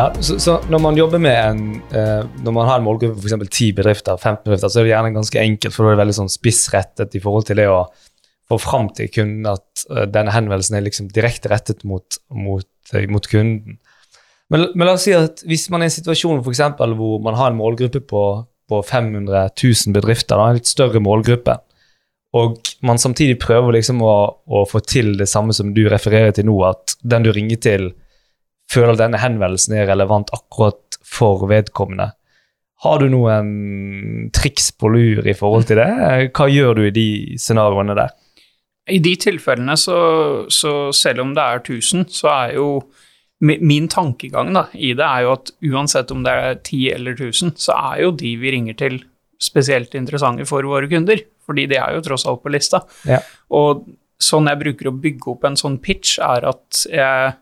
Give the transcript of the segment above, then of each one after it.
Ja, så, så når man jobber med en eh, Når man har en målgruppe på f.eks. 10 bedrifter, 15 bedrifter, så er det gjerne ganske enkelt, for da er det veldig sånn spissrettet i forhold til det å få fram til kunden at uh, denne henvendelsen er liksom direkte rettet mot, mot, uh, mot kunden. Men, men, la oss si at hvis man er i en situasjon for eksempel, hvor man har en målgruppe på, på 500 000 bedrifter, da, en litt større målgruppe, og man samtidig prøver liksom å, å, få til det samme som du refererer til nå, at den du ringer til, føler denne henvendelsen er relevant akkurat for vedkommende. Har du noen triks på lur i forhold til det? Hva gjør du i de scenarioene der? I de tilfellene, så, så selv om det er 1000, så er jo Min tankegang da, i det er jo at uansett om det er 10 eller 1000, så er jo de vi ringer til, spesielt interessante for våre kunder. Fordi de er jo tross alt på lista. Ja. Og sånn jeg bruker å bygge opp en sånn pitch, er at jeg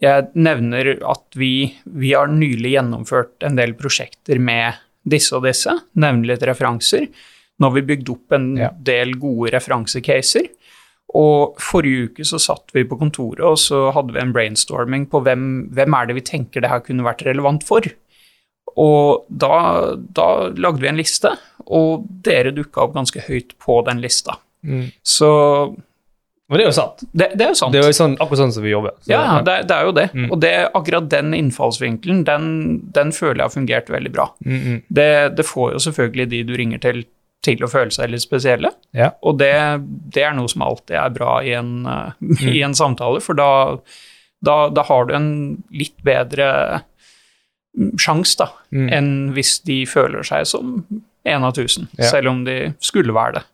jeg nevner at vi, vi, har nylig gjennomført en del prosjekter med disse og disse, nevner litt referanser. Nå har vi bygd opp en ja. del gode referansecaser. Og forrige uke så satt vi på kontoret og så hadde vi en brainstorming på hvem, hvem er det vi tenker det her kunne vært relevant for. Og da, da lagde vi en liste, og dere dukka opp ganske høyt på den lista. Mm. Så men det er jo sant. Det, det er jo sant. Det er jo sånn, akkurat sånn som vi jobber. Så, ja, det, det, er jo det. Mm. Og det, akkurat den innfallsvinkelen, den, den, føler jeg har fungert veldig bra. Mm, -hmm. Det, det, får jo selvfølgelig de du ringer til, til å føle seg litt spesielle. Ja. Og det, er noe som alltid er bra i en, uh, i en samtale, for da, da, da, har du en litt bedre sjanse, da, mm. enn hvis de føler seg som en av tusen, selv om de skulle være det.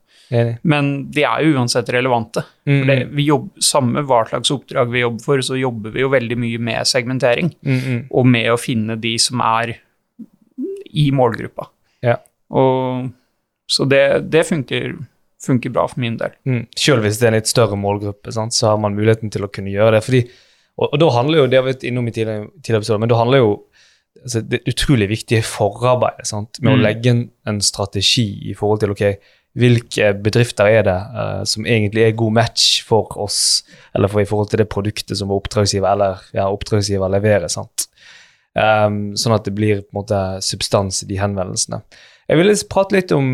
Men de er jo uansett relevante. Mm. Det, vi jobber, samme hva slags oppdrag vi jobber for, så jobber vi jo veldig mye med segmentering. Mm, og med å finne de som er i målgruppa. Ja. Og, så det, det funker, funker, bra for min del. Mm. Selv hvis det er en litt større målgruppe, sant, så har man muligheten til å kunne gjøre det. Fordi, og, og da handler jo, det har vi vært innom i tidligere, tidligere episoder, men da handler jo altså, det utrolig viktige forarbeidet med med å mm. legge en, en, strategi i forhold til ok, hvilke bedrifter er det uh, som egentlig er god match for oss, eller for i forhold til det produktet som oppdragsgiver eller ja, oppdragsgiver leverer. sant? Um, sånn at det blir på en måte substans i de henvendelsene. Jeg vil prate litt om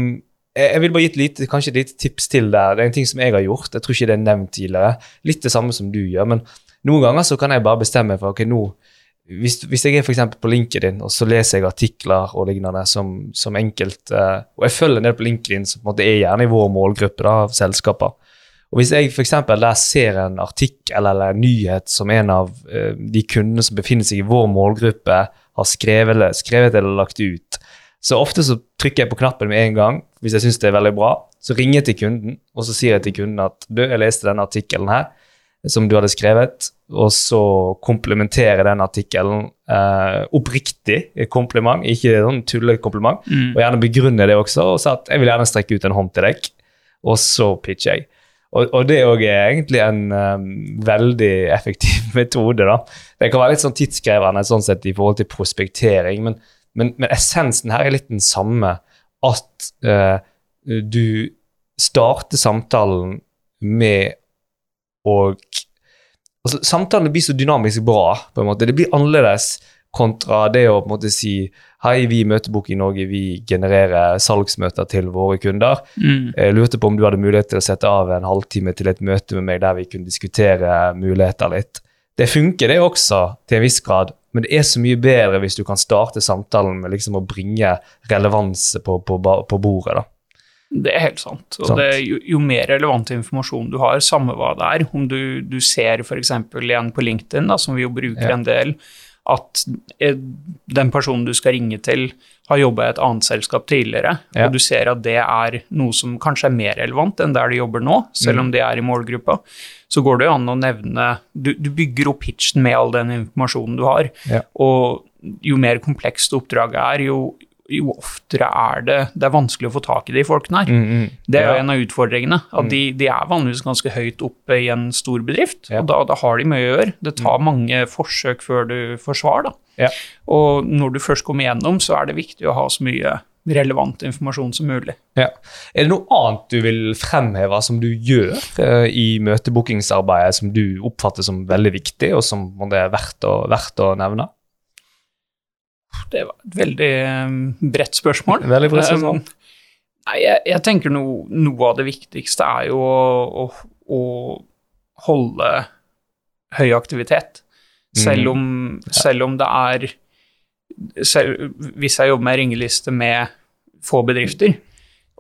jeg vil bare gi et lite, kanskje et lite tips til der. Det er en ting som jeg har gjort. Jeg tror ikke det er nevnt tidligere. Litt det samme som du gjør. Men noen ganger så kan jeg bare bestemme for ok, nå hvis, hvis, jeg er for på LinkedIn og så leser jeg artikler og lignende som, som enkelt uh, Og jeg følger ned på LinkedIn som på en måte er gjerne i vår målgruppe da, av selskaper. Og Hvis jeg for der ser en artikkel eller en nyhet som en av uh, de kundene som befinner seg i vår målgruppe, har skrevet, skrevet eller lagt ut, så ofte så trykker jeg på knappen med en gang hvis jeg syns det er veldig bra. Så ringer jeg til kunden og så sier jeg til kunden at du, jeg leste denne artikkelen her som du hadde skrevet, og så komplementere den artikkelen eh, oppriktig kompliment, ikke sånn tullekompliment, mm. og gjerne begrunne det også, og si at jeg vil gjerne strekke ut en hånd til deg, og så pitcher jeg. Og, og det òg er egentlig en um, veldig effektiv metode. da. Det kan være litt sånn tidskrevende sånn sett i forhold til prospektering, men, men, men essensen her er litt den samme. At uh, du starter samtalen med og altså, Samtalene blir så dynamisk bra. på en måte. Det blir annerledes kontra det å på en måte si Hei, vi i Møtebok i Norge vi genererer salgsmøter til våre kunder. Mm. Jeg lurte på om du hadde mulighet til å sette av en halvtime til et møte med meg der vi kunne diskutere muligheter litt. Det funker, det også, til en viss grad, men det er så mye bedre hvis du kan starte samtalen med liksom å bringe relevanse på, på, på bordet. da. Det er helt sant. Og det, jo, jo, mer relevant informasjon du har, samme hva det er, om du, du ser f.eks. igjen på LinkedIn, da, som vi jo bruker ja. en del, at eh, den personen du skal ringe til, har jobba i et annet selskap tidligere, ja. og du ser at det er noe som kanskje er mer relevant enn der de jobber nå, selv mm. om de er i målgruppa, så går det jo an å nevne du, du, bygger opp pitchen med all den informasjonen du har, ja. og jo mer komplekst oppdraget er, jo, jo oftere er det det er vanskelig å få tak i de folkene her. Mm, mm. Det er jo ja. en av utfordringene. At mm. de, de, er vanligvis ganske høyt oppe i en stor bedrift, ja. og da, da, har de mye å gjøre. Det tar mm. mange forsøk før du får svar. Da. Ja. Og når du først kommer gjennom, så er det viktig å ha så mye relevant informasjon som mulig. Ja. Er det noe annet du vil fremheve som du gjør uh, i møtebookingsarbeidet som du oppfatter som veldig viktig, og som det er verdt å, verdt å nevne? Det var et veldig um, bredt spørsmål. Veldig bredt spørsmål. Um, nei, jeg, jeg tenker no, noe av det viktigste er jo å, å, å holde høy aktivitet. Selv Mm. om, selv om det er selv, Hvis jeg jobber med ringeliste med få bedrifter,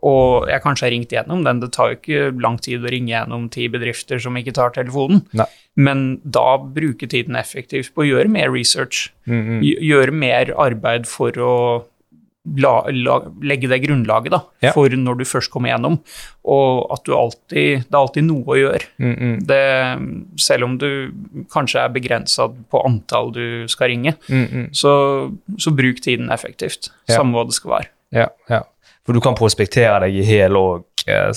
og jeg kanskje har ringt gjennom den, det tar jo ikke lang tid å ringe gjennom ti bedrifter som ikke tar telefonen, Nei. men da bruke tiden effektivt på å gjøre mer research, Mm, -hmm. gjøre mer arbeid for å la, la, legge det grunnlaget da, Ja. for når du først kommer gjennom, og at du alltid, det er alltid noe å gjøre. Mm, -hmm. Det, selv om du kanskje er begrensa på antall du skal ringe, Mm, -hmm. så, så bruk tiden effektivt. Ja. Samme hva det skal være. Ja, ja. For du kan prospektere deg i hel òg, eh?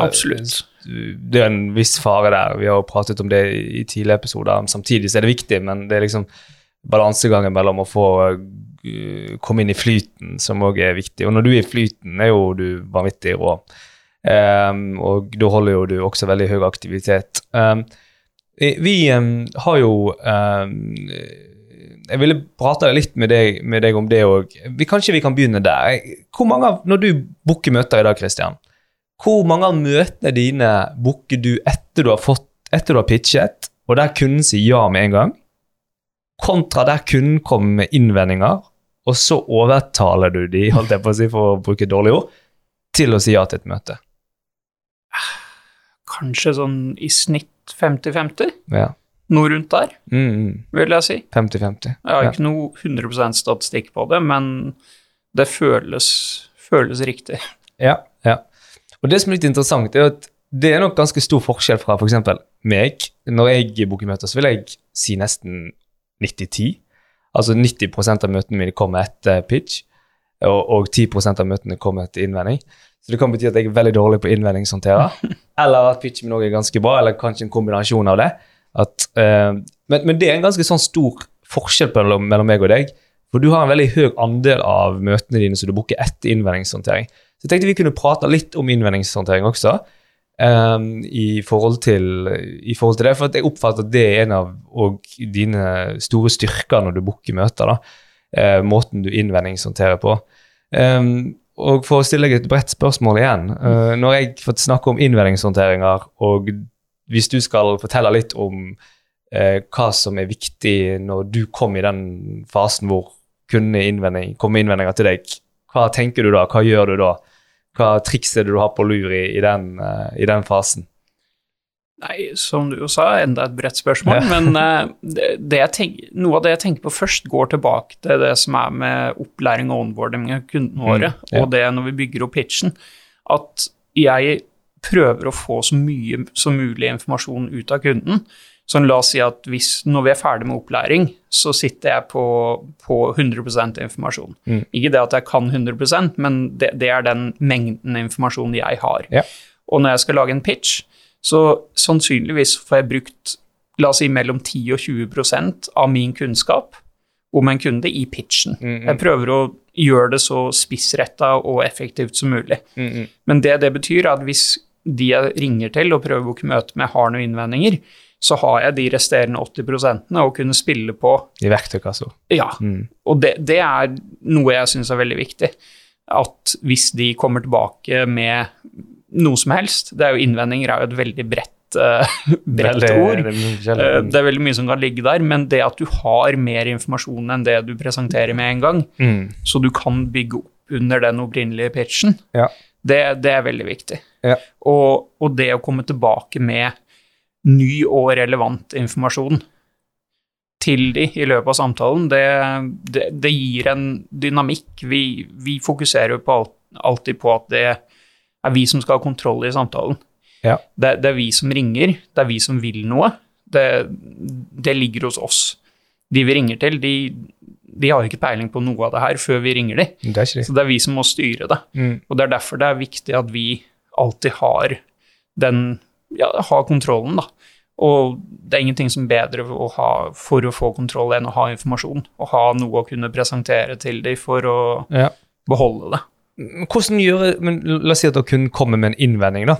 Absolutt. Det er en viss fare der. Vi har jo pratet om det i tidligere episoder. Samtidig så er det viktig, men det er liksom balansegangen mellom å få eh, komme inn i flyten som òg er viktig. Og når du er i flyten, er jo du vanvittig rå. Um, og da holder jo du også veldig høy aktivitet. Eh, vi um, har jo em, Jeg ville prate litt med deg, med deg om det òg. Kanskje vi kan begynne der. Hvor mange av, Når du booker møter i dag, Christian, hvor mange av møtene dine booker du etter du har, fått, etter du har pitchet, og der kunden sier ja med en gang, kontra der kunden kommer med innvendinger, og så overtaler du de, holdt jeg på å si for å bruke dårlig ord, til å si ja til et møte? Kanskje sånn i snitt 50-50? Ja. Noe rundt der, Mm, mm. vil jeg si. 50-50. Jeg har ikke noe 100 statistikk på det, men det føles, føles riktig. Ja, ja. Og det som er litt interessant, er at det er nok ganske stor forskjell fra f.eks. meg. Når jeg booker møter, så vil jeg si nesten 90-10. Altså 90% av møtene mine kommer etter pitch, og, og 10% av møtene kommer etter innvending. Så det kan bety at jeg er veldig dårlig på innvendingshåndtere, eller at pitchen min også er ganske bra, eller kanskje en kombinasjon av det. At, men, men det er en ganske sånn stor forskjell mellom, meg og deg. For du har en veldig høy andel av møtene dine som du booker etter innvendingshåndtering. Så jeg tenkte vi kunne prate litt om innvendingshåndtering også. Um, i, forhold til, I forhold til det, for jeg oppfatter at det er en av dine store styrker når du booker møter. eh, Måten du innvendingshåndterer på. Um, og For å stille deg et bredt spørsmål igjen. Uh, når jeg får snakke om innvendingshåndteringer, og hvis du skal fortelle litt om eh, hva som er viktig når du kom i den fasen hvor kundene innvending, komme innvendinger til deg, hva tenker du da? Hva gjør du da? Hva triks er det du har på lur i, i, den, uh, i den fasen? Nei, som du jo sa, enda et bredt spørsmål, men uh, det, det jeg tenk, noe av det jeg tenker på først, går tilbake til det som er med opplæring og onboarding av kundene våre, Mm, ja. og det når vi bygger opp pitchen, at jeg prøver å få så mye som mulig informasjon ut av kunden. Så la oss si at hvis, når vi er ferdig med opplæring, så sitter jeg på, på 100 informasjon. Mm. Ikke det at jeg kan 100% men det, det er den mengden informasjon jeg har. Ja. Og når jeg skal lage en pitch, så sannsynligvis får jeg brukt la oss si mellom 10 og 20% av min kunnskap om en kunde i pitchen. Mm, mm. Jeg prøver å gjøre det så spissretta og effektivt som mulig. Mm, Men det det betyr, er at hvis de jeg ringer til og prøver å booke møte med, har noen innvendinger, så har jeg de resterende 80% å kunne spille på. I verktøykassa. Ja, Mm. og det, det er noe jeg syns er veldig viktig. At hvis de kommer tilbake med noe som helst Det er jo innvendinger er jo et veldig bredt, uh, bredt Veldig- ord. det mye. Eh, Det er veldig mye som kan ligge der, men det at du har mer informasjon enn det du presenterer med en gang, Mm. så du kan bygge opp under den opprinnelige pitchen, Ja. det, det er veldig viktig. Ja. Og, og det å komme tilbake med ny og relevant informasjon til de i løpet av samtalen, det, det, det gir en dynamikk. Vi, vi fokuserer jo på alt, alltid på at det er vi som skal ha kontroll i samtalen. Ja. Det, det er vi som ringer, det er vi som vil noe. Det, det ligger hos oss. De vi ringer til, de, de har ikke peiling på noe av det her før vi ringer de. Det. Så det er vi som må styre det. Mm. Og det er derfor det er viktig at vi alltid har den ja, ha kontrollen, da. Og det er ingenting som er bedre å ha, for å få kontroll enn å ha informasjon. Og ha noe å kunne presentere til dem for å Ja. beholde det. Hvordan gjør men La oss si at dere kunden kommer med en innvending, da.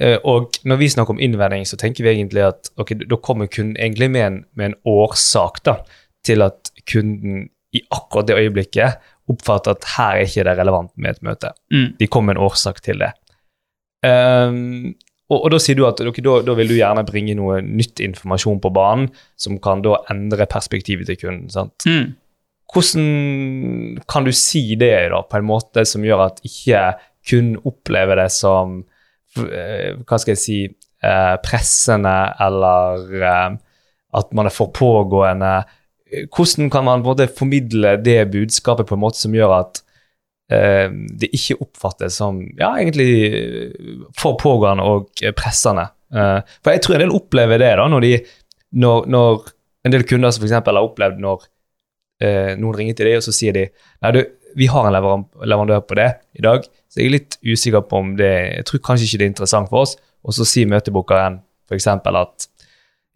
Eh, Og når vi snakker om innvending, så tenker vi egentlig at ok, da kommer kunden egentlig med en, med en årsak da, til at kunden i akkurat det øyeblikket oppfatter at her er ikke det relevant med et møte. Mm. De kom med en årsak til det. Ehm, og, og da sier du at okay, da, da vil du gjerne bringe noe nytt informasjon på banen som kan da endre perspektivet til kunden. sant? Mm. Hvordan kan du si det da, på en måte som gjør at ikke kun opplever det som eh, hva skal jeg si eh, pressende eller eh, at man er for pågående? Hvordan kan man både formidle det budskapet på en måte som gjør at det ikke oppfattes som ja, egentlig eh, for pågående og pressende? Eh, for jeg tror en del opplever det da, når, de, når, når en del kunder som f.eks. har opplevd når eh, noen ringer til deg, og så sier de nei du, vi har en leverandør på det i dag, så jeg er litt usikker på om det Jeg tror kanskje ikke det er interessant for oss. Og så sier møtebookeren f.eks. at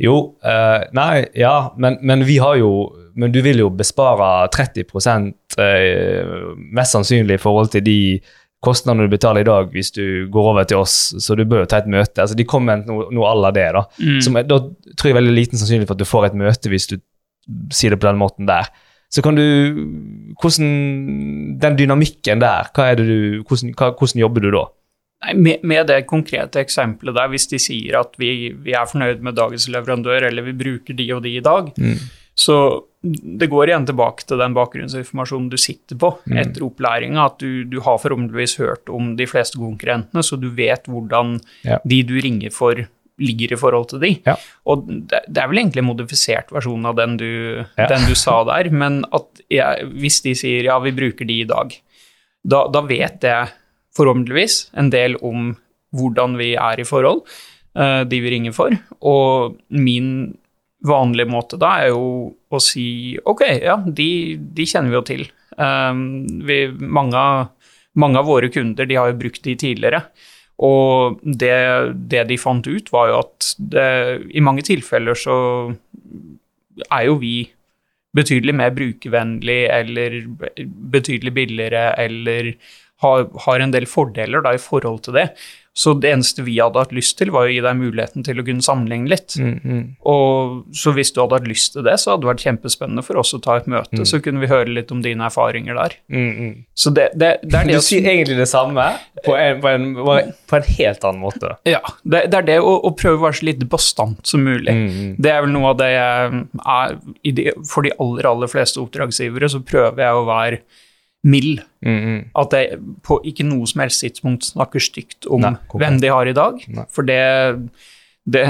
jo, eh, nei, ja, men, men vi har jo Men du vil jo bespare 30 eh, mest sannsynlig i forhold til de kostnadene du betaler i dag hvis du går over til oss, så du bør jo ta et møte. Altså, de kommer med noe, noe à la det, da. Mm. Som da tror jeg veldig liten sannsynlig for at du får et møte hvis du sier det på den måten der. Så kan du Hvordan Den dynamikken der, hva er det du, hvordan, hva, hvordan jobber du da? Nei, med, med det konkrete eksempelet der, hvis de sier at vi, vi er fornøyd med dagens leverandør, eller vi bruker de og de i dag, så det går igjen tilbake til den bakgrunnsinformasjonen du sitter på Mm. etter opplæringa, at du, du har forhåpentligvis hørt om de fleste konkurrentene, så du vet hvordan Ja. de du ringer for, ligger i forhold til de. Ja. Og det, det er vel egentlig en modifisert versjon av den du, Ja. den du sa der, men at jeg, hvis de sier ja, vi bruker de i dag, da, da vet jeg forhåpentligvis en del om hvordan vi er i forhold, uh, de vi ringer for. Og min vanlige måte da er jo å si ok, ja, de, de kjenner vi jo til. Um, vi, mange, mange av våre kunder de har jo brukt de tidligere. Og det, det de fant ut, var jo at det, i mange tilfeller så er jo vi betydelig mer brukervennlig eller betydelig billigere eller har, har en del fordeler da i forhold til det. Så det eneste vi hadde hatt lyst til, var å gi deg muligheten til å kunne sammenligne litt. Og så hvis du hadde hatt lyst til det, så hadde det vært kjempespennende for oss å ta et møte, så kunne vi høre litt om dine erfaringer der. Så det, det, det er det Du sier egentlig det samme på en, på en, på en helt annen måte. Ja, det, er det å, å prøve å være så lite bastant som mulig. Mm, Det er vel noe av det jeg er For de aller, aller fleste oppdragsgivere så prøver jeg å være mild. mm, At jeg på ikke noe som helst tidspunkt snakker stygt om Nei, hvem de har i dag. Nei. For det, det,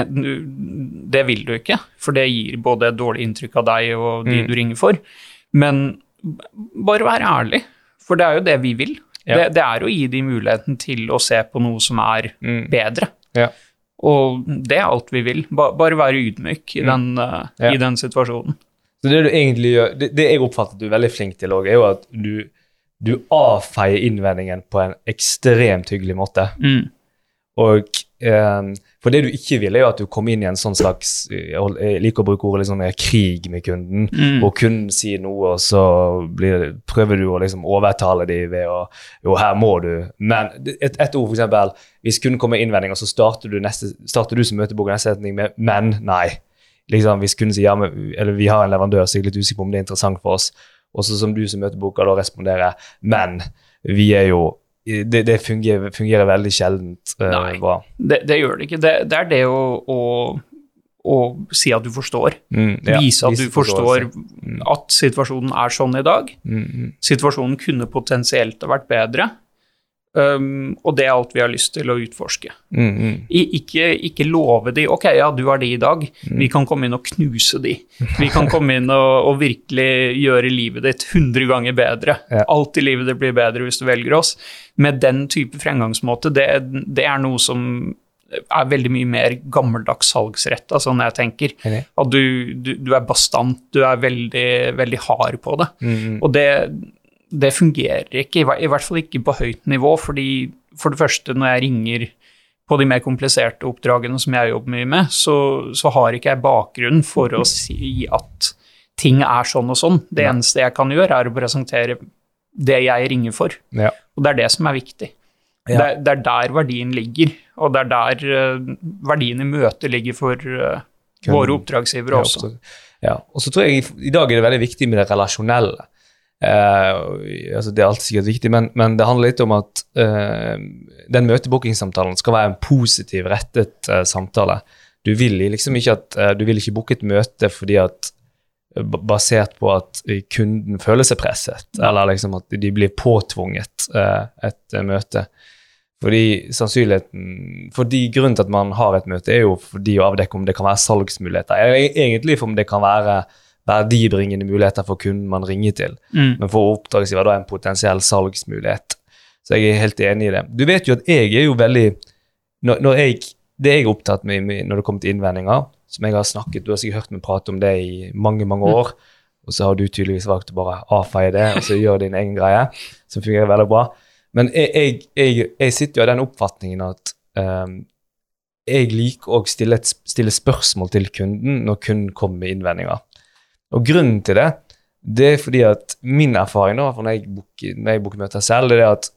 det vil du ikke. For det gir både et dårlig inntrykk av deg og de Mm. du ringer for. Men bare vær ærlig, for det er jo det vi vil. Ja. Det, det er å gi de muligheten til å se på noe som er mm. bedre. Ja. Og det er alt vi vil. Ba, bare være ydmyk i, Mm. den, uh, Ja. i den situasjonen. Så det du egentlig gjør, det, det jeg oppfatter at du er veldig flink til òg, er jo at du, du avfeier innvendingen på en ekstremt hyggelig måte. Mm. Og um, For det du ikke vil, er jo at du kommer inn i en sånn slags Jeg liker å bruke ordet liksom, eh, krig med kunden. Mm. Og kunden sier noe, og så blir, prøver du å liksom overtale dem ved å Jo, her må du. Men et, et ord, eksempel, hvis kunden kommer med innvendinger, så starter du, neste, starter du som møtebok neste setning med 'men', 'nei'. Liksom, hvis kunden sier ja, men, eller vi har en leverandør, så jeg er litt usikker på om det er interessant for oss. Og så som du som møteboker da responderer 'men', vi er jo Det, det fungerer, fungerer veldig sjeldent uh, Nei. bra. Det, det gjør det ikke. Det, det er det å, å, å si at du forstår. Mm, ja, Vise at du forstår mm. at situasjonen er sånn i dag. Mm, mm. Situasjonen kunne potensielt ha vært bedre. Um, og det er alt vi har lyst til å utforske. Mm, mm. I, ikke, ikke love de ok, ja, du har de i dag, vi kan komme inn og knuse de. Vi kan komme inn og, og virkelig gjøre livet ditt 100 ganger bedre. Ja. Alt i livet ditt blir bedre hvis du velger oss. Med den type fremgangsmåte, det, det er noe som er veldig mye mer gammeldags salgsretta, sånn jeg tenker. At du, du, du er bastant, du er veldig, veldig hard på det. Mm, mm. Og det, det fungerer ikke, i hvert fall ikke på høyt nivå, fordi for det første, når jeg ringer på de mer kompliserte oppdragene som jeg jobber mye med, så, så har ikke jeg bakgrunn for å si at ting er sånn og sånn. Det eneste jeg kan gjøre, er å presentere det jeg ringer for. Ja. Og det er det som er viktig. Ja. Det, det er der verdien ligger, og det er der uh, verdien i møtet ligger for uh, våre oppdragsgivere også. Ja, og så tror jeg i dag er det veldig viktig med det relasjonelle. Eh, altså det er alltid sikkert viktig, men, men det handler litt om at uh, den møtebookingsamtalen skal være en positiv, rettet uh, samtale. Du vil liksom ikke at du vil ikke booke et møte fordi at basert på at kunden føler seg presset, eller liksom at de blir påtvunget et møte. Fordi sannsynligheten Fordi grunnen til at man har et møte, er jo fordi å avdekke om det kan være salgsmuligheter. E- egentlig for om det kan være verdibringende muligheter for kunden man ringer til. Mm. Men for oppdragsgiver da en potensiell salgsmulighet. Så jeg er helt enig i det. Du vet jo at jeg er jo veldig når, når jeg, Det jeg er opptatt med når det kommer til innvendinger, som jeg har snakket, du har sikkert hørt meg prate om det i mange, mange år, og så har du tydeligvis valgt å bare avfeie det, og så gjøre din egen greie, som fungerer veldig bra. Men jeg, jeg, jeg, sitter jo av den oppfatningen at um, jeg liker å stille, stille spørsmål til kunden når kunden kommer med innvendinger. Og grunnen til det, det er fordi at min erfaring da, når jeg booker, når jeg booker møter selv, det er at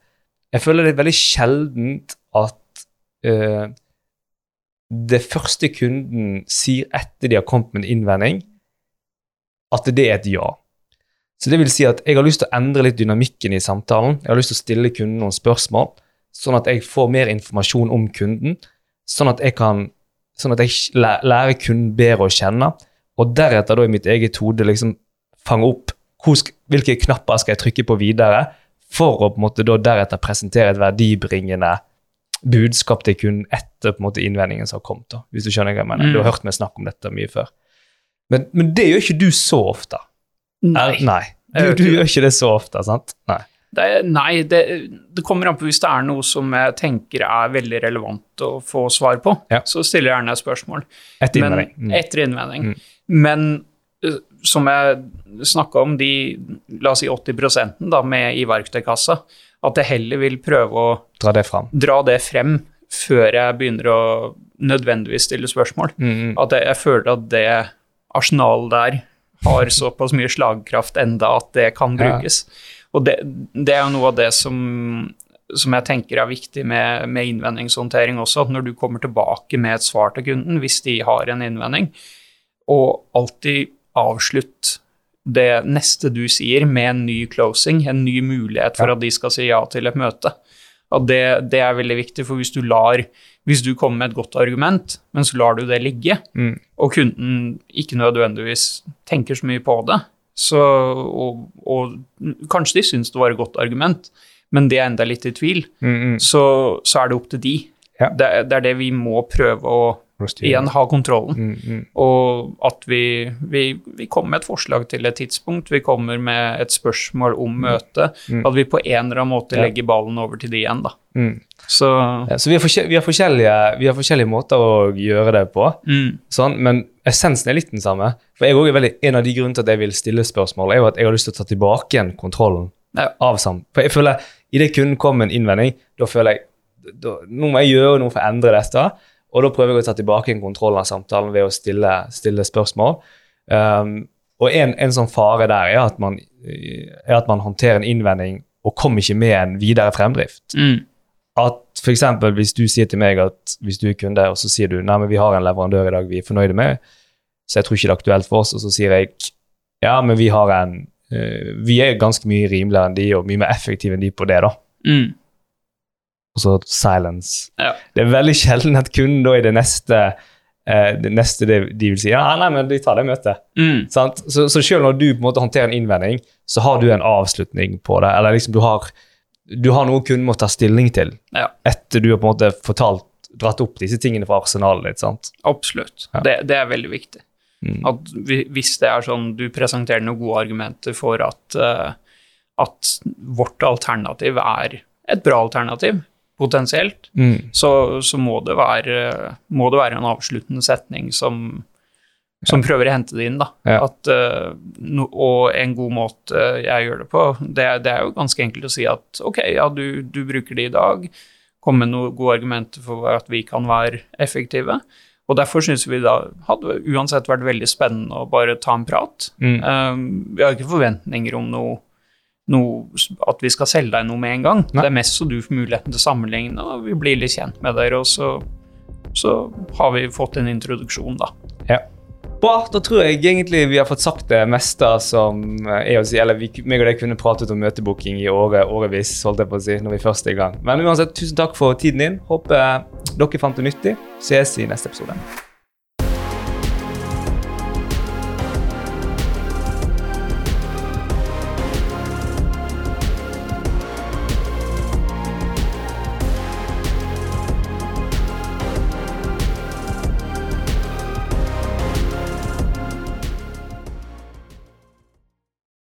jeg føler det er veldig sjeldent at uh, det første kunden sier etter de har kommet med en innvending, at det er et ja. Så det vil si at jeg har lyst til å endre litt dynamikken i samtalen. Jeg har lyst til å stille kunden noen spørsmål, sånn at jeg får mer informasjon om kunden, sånn at jeg kan sånn at jeg lærer kunden bedre å kjenne, og deretter da i mitt eget hode liksom fange opp hvilke knapper skal jeg trykke på videre, for å på en måte da deretter presentere et verdibringende budskap til kunden etter på en måte innvendingen som har kommet. da, hvis Du skjønner hva jeg mener. Mm. Du har hørt meg snakke om dette mye før. Men, men det gjør ikke du så ofte. Nei. Er- Nei. Du, du gjør ikke det så ofte, sant? Nei. Det, nei, det, det kommer an på hvis det er noe som jeg tenker er veldig relevant å få svar på. Ja. Så stiller jeg gjerne et spørsmål. Etter innvending. Men, Etter innvending. Mm. Men eh, som jeg snakka om, de la oss si 80 da, med i verktøykassa, at jeg heller vil prøve å Dra det frem, dra det frem før jeg begynner å nødvendigvis stille spørsmål. Mm. At jeg, jeg føler at det arsenalet der har såpass mye slagkraft enda at det kan Ja. brukes. Og det, det er jo noe av det som, som jeg tenker er viktig med, med innvendingshåndtering også, at når du kommer tilbake med et svar til kunden, hvis de har en innvending, og alltid avslutt det neste du sier med en ny closing, en ny mulighet for Ja. at de skal si ja til et møte. Og det, det er veldig viktig, for hvis du lar Hvis du kommer med et godt argument, men så lar du det ligge, Mm. og kunden ikke nødvendigvis tenker så mye på det, så, og, og kanskje de syns det var et godt argument, men de er enda litt i tvil, Mm, mm. så, så er det opp til de. Ja. Det, det er det vi må prøve å igjen ha kontrollen. Mm, mm. Og at vi, vi, vi kommer med et forslag til et tidspunkt, vi kommer med et spørsmål om møtet, Mm. at vi på en eller annen måte legger ballen over til de igjen, da. Mm. Så Ja, Så vi har, vi, har vi har forskjellige måter å gjøre det på, mm, sånn, men essensen er litt den samme. For jeg er veldig, En av de grunnene til at jeg vil stille spørsmål, er jo at jeg har lyst til å ta tilbake igjen kontrollen Ja. av sam. For jeg føler, Idet kunden kom med en innvending, da føler jeg da, nå må jeg gjøre noe for å endre dette. Og da prøver jeg å ta tilbake en kontroll av samtalen ved å stille, stille spørsmål. Um, og en, en sånn fare der er at, man, er at man håndterer en innvending og kommer ikke med en videre fremdrift. mm, At eksempel hvis du sier til meg at hvis du er kunde, og så sier du nei, men vi har en leverandør i dag vi er fornøyde med, så jeg tror ikke det er aktuelt for oss, og så sier jeg ja, men vi har en eh, Vi er ganske mye rimeligere enn de, og mye mer effektive enn de på det, da mm, og så silence. Ja. Det er veldig sjelden at kunden da i det neste eh, det neste de, de vil si ja, nei, men de tar det møtet. mm, Så, så selv når du på en måte håndterer en innvending, så har du en avslutning på det. Eller liksom du har, du har noe kunden må ta stilling til Ja. etter du har på en måte fortalt, dratt opp disse tingene fra arsenalet ditt. sant? absolutt. Ja. Det, det er veldig viktig. Mm. At vi- hvis det er sånn du presenterer noen gode argumenter for at, uh, at vårt alternativ er et bra alternativ, potensielt, Mm. så, så må, det være, må det være en avsluttende setning som, som prøver å hente det inn. Da. Ja. At, eh, no, og en god måte jeg gjør det på, det, det er jo ganske enkelt å si at ok, ja, du, du bruker det i dag, kom med noen gode argumenter for at vi kan være effektive. Og derfor syns vi da hadde uansett vært veldig spennende å bare ta en prat. Mm. Um, vi har ikke forventninger om noe, noe at vi skal selge deg noe med en gang. Nei. Det er mest så du får muligheten til å sammenligne, og vi blir litt kjent med dere, og så, så har vi fått en introduksjon, da. Ja. Bra, da tror jeg egentlig vi har fått sagt det meste som eh, er å si. Eller vi, meg og deg kunne pratet om møtebooking i året, årevis, holdt jeg på å si, når vi først er i gang. Men uansett, tusen takk for tiden din. Håper dere fant det nyttig. Ses i neste episode.